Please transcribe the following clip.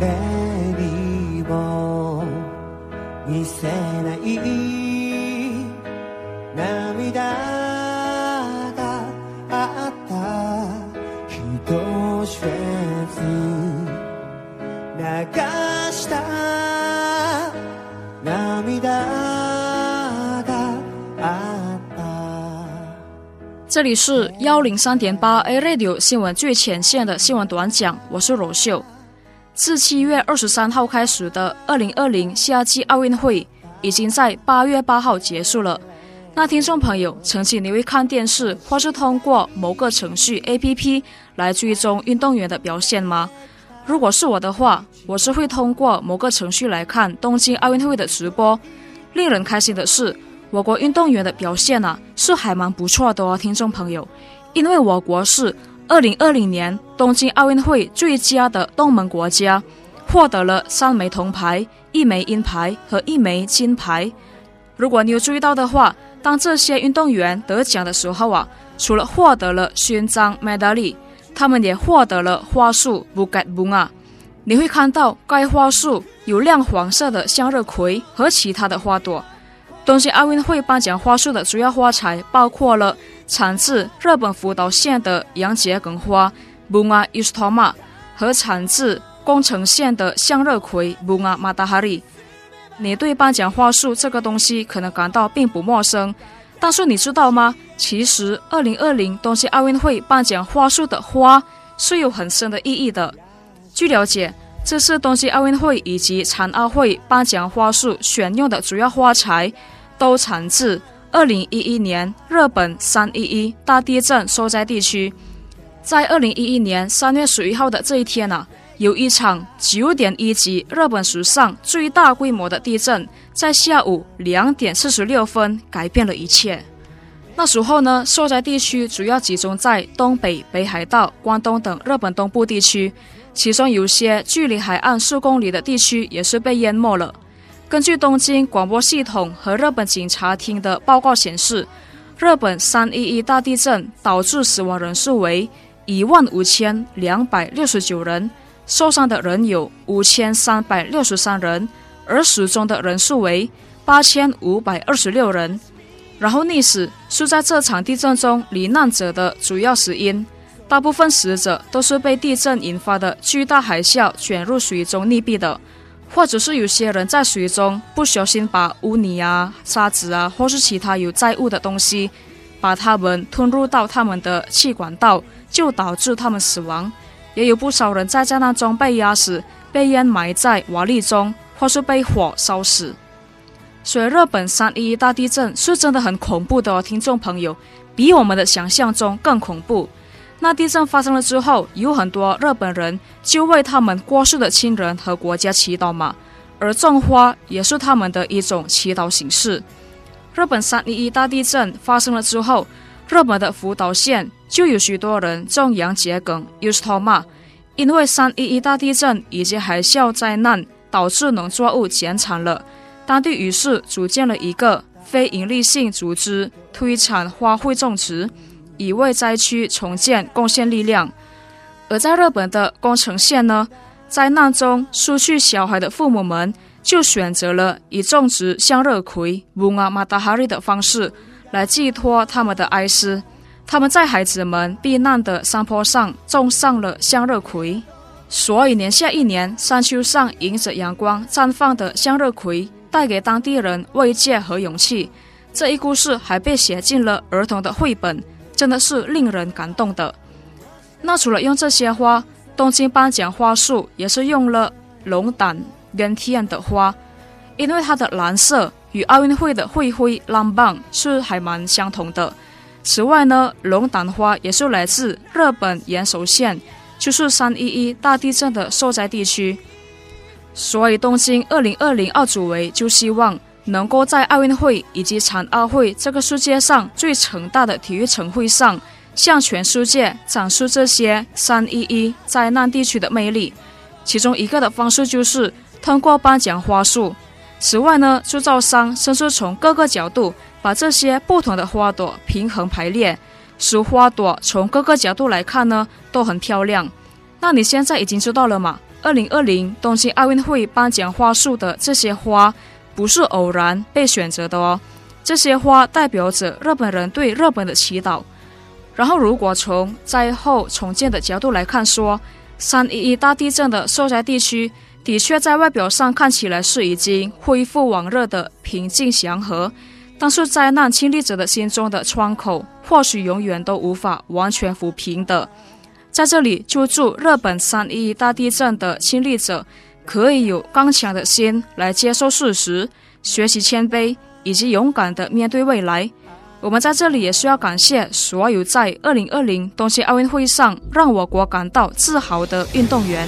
レディーを見せない涙があった人知れず流した涙があった这里是幺零三点八 A Radio 新闻最前线的新闻短讲，我是罗秀。 自七月二十三号开始的二零二零夏季奥运会，已经在八月八号结束了。那听众朋友，曾经你会看电视，或是通过某个程序 APP 来追踪运动员的表现吗？如果是我的话，我是会通过某个程序来看东京奥运会的直播。令人开心的是，我国运动员的表现啊，是还蛮不错的哦，听众朋友，因为我国是二零二零年东京奥运会最佳的东盟国家，获得了三枚铜牌、一枚银牌和一枚金牌。如果你有注意到的话，当这些运动员得奖的时候啊，除了获得了勋章 medal，他们也获得了花束 buket bunga。你会看到该花束有亮黄色的向日葵和其他的花朵。东京奥运会颁奖花束的主要花材包括了产自日本福岛县的洋桔梗花 bunga istoma 和产自宫城县的向日葵 bunga matahari。你对颁奖花束这个东西可能感到并不陌生，但是你知道吗？其实，二零二零东京奥运会颁奖花束的花是有很深的意义的。据了解，这是东京奥运会以及残奥会颁奖花束选用的主要花材，都产自二零一一年日本三一一大地震受灾地区。在二零一一年三月十一号的这一天呢。有一场九点一级日本史上最大规模的地震，在下午两点四十六分改变了一切。那时候呢，受灾地区主要集中在东北、北海道、关东等日本东部地区，其中有些距离海岸数公里的地区也是被淹没了。根据东京广播系统和日本警察厅的报告显示，日本三一一大地震导致死亡人数为一万五千两百六十九人。受伤的人有五千三百六十三人，而死中的人数为八千五百二十六人。然后溺死是在这场地震中罹难者的主要死因，大部分死者都是被地震引发的巨大海啸卷入水中溺毙的，或者是有些人在水中不小心把污泥啊、沙子啊，或是其他有载物的东西，把它们吞入到他们的气管道，就导致他们死亡。也有不少人在灾难中被压死、被淹埋在瓦砾中，或是被火烧死。所以，日本三一一大地震是真的很恐怖的哦，听众朋友，比我们的想象中更恐怖。那地震发生了之后，有很多日本人就为他们过世的亲人和国家祈祷嘛，而种花也是他们的一种祈祷形式。日本三一一大地震发生了之后。日本的福岛县就有许多人种洋桔梗 （Ustoma），因为三一一大地震以及海啸灾难导致农作物减产了，当地于是组建了一个非营利性组织，推产花卉种植，以为灾区重建贡献力量。而在日本的宫城县呢，灾难中失去小孩的父母们就选择了以种植向日葵 （Bunga Matahari） 的方式。来寄托他们的哀思，他们在孩子们避难的山坡上种上了向日葵，所以年下一年山丘上迎着阳光绽放的向日葵，带给当地人慰藉和勇气。这一故事还被写进了儿童的绘本，真的是令人感动的。那除了用这些花，东京颁奖花束也是用了龙胆跟天的花，因为它的蓝色。与奥运会的会徽浪棒是还蛮相同的。此外呢，龙胆花也是来自日本岩手县，就是三一一大地震的受灾地区。所以，东京二零二零奥组委就希望能够在奥运会以及残奥会这个世界上最盛大的体育盛会上，向全世界展示这些三一一灾难地区的魅力。其中一个的方式就是通过颁奖花束。此外呢，制造商甚至从各个角度把这些不同的花朵平衡排列，使花朵从各个角度来看呢都很漂亮。那你现在已经知道了吗？二零二零东京奥运会颁奖花束的这些花，不是偶然被选择的哦。这些花代表着日本人对日本的祈祷。然后，如果从灾后重建的角度来看，说三一一大地震的受灾地区，的确在外表上看起来是已经恢复往日的平静祥和，但是灾难亲历者的心中的窗口，或许永远都无法完全抚平的。在这里，就祝日本三一大地震的亲历者可以有刚强的心来接受事实，学习谦卑，以及勇敢的面对未来。我们在这里也需要感谢所有在二零二零东京奥运会上让我国感到自豪的运动员。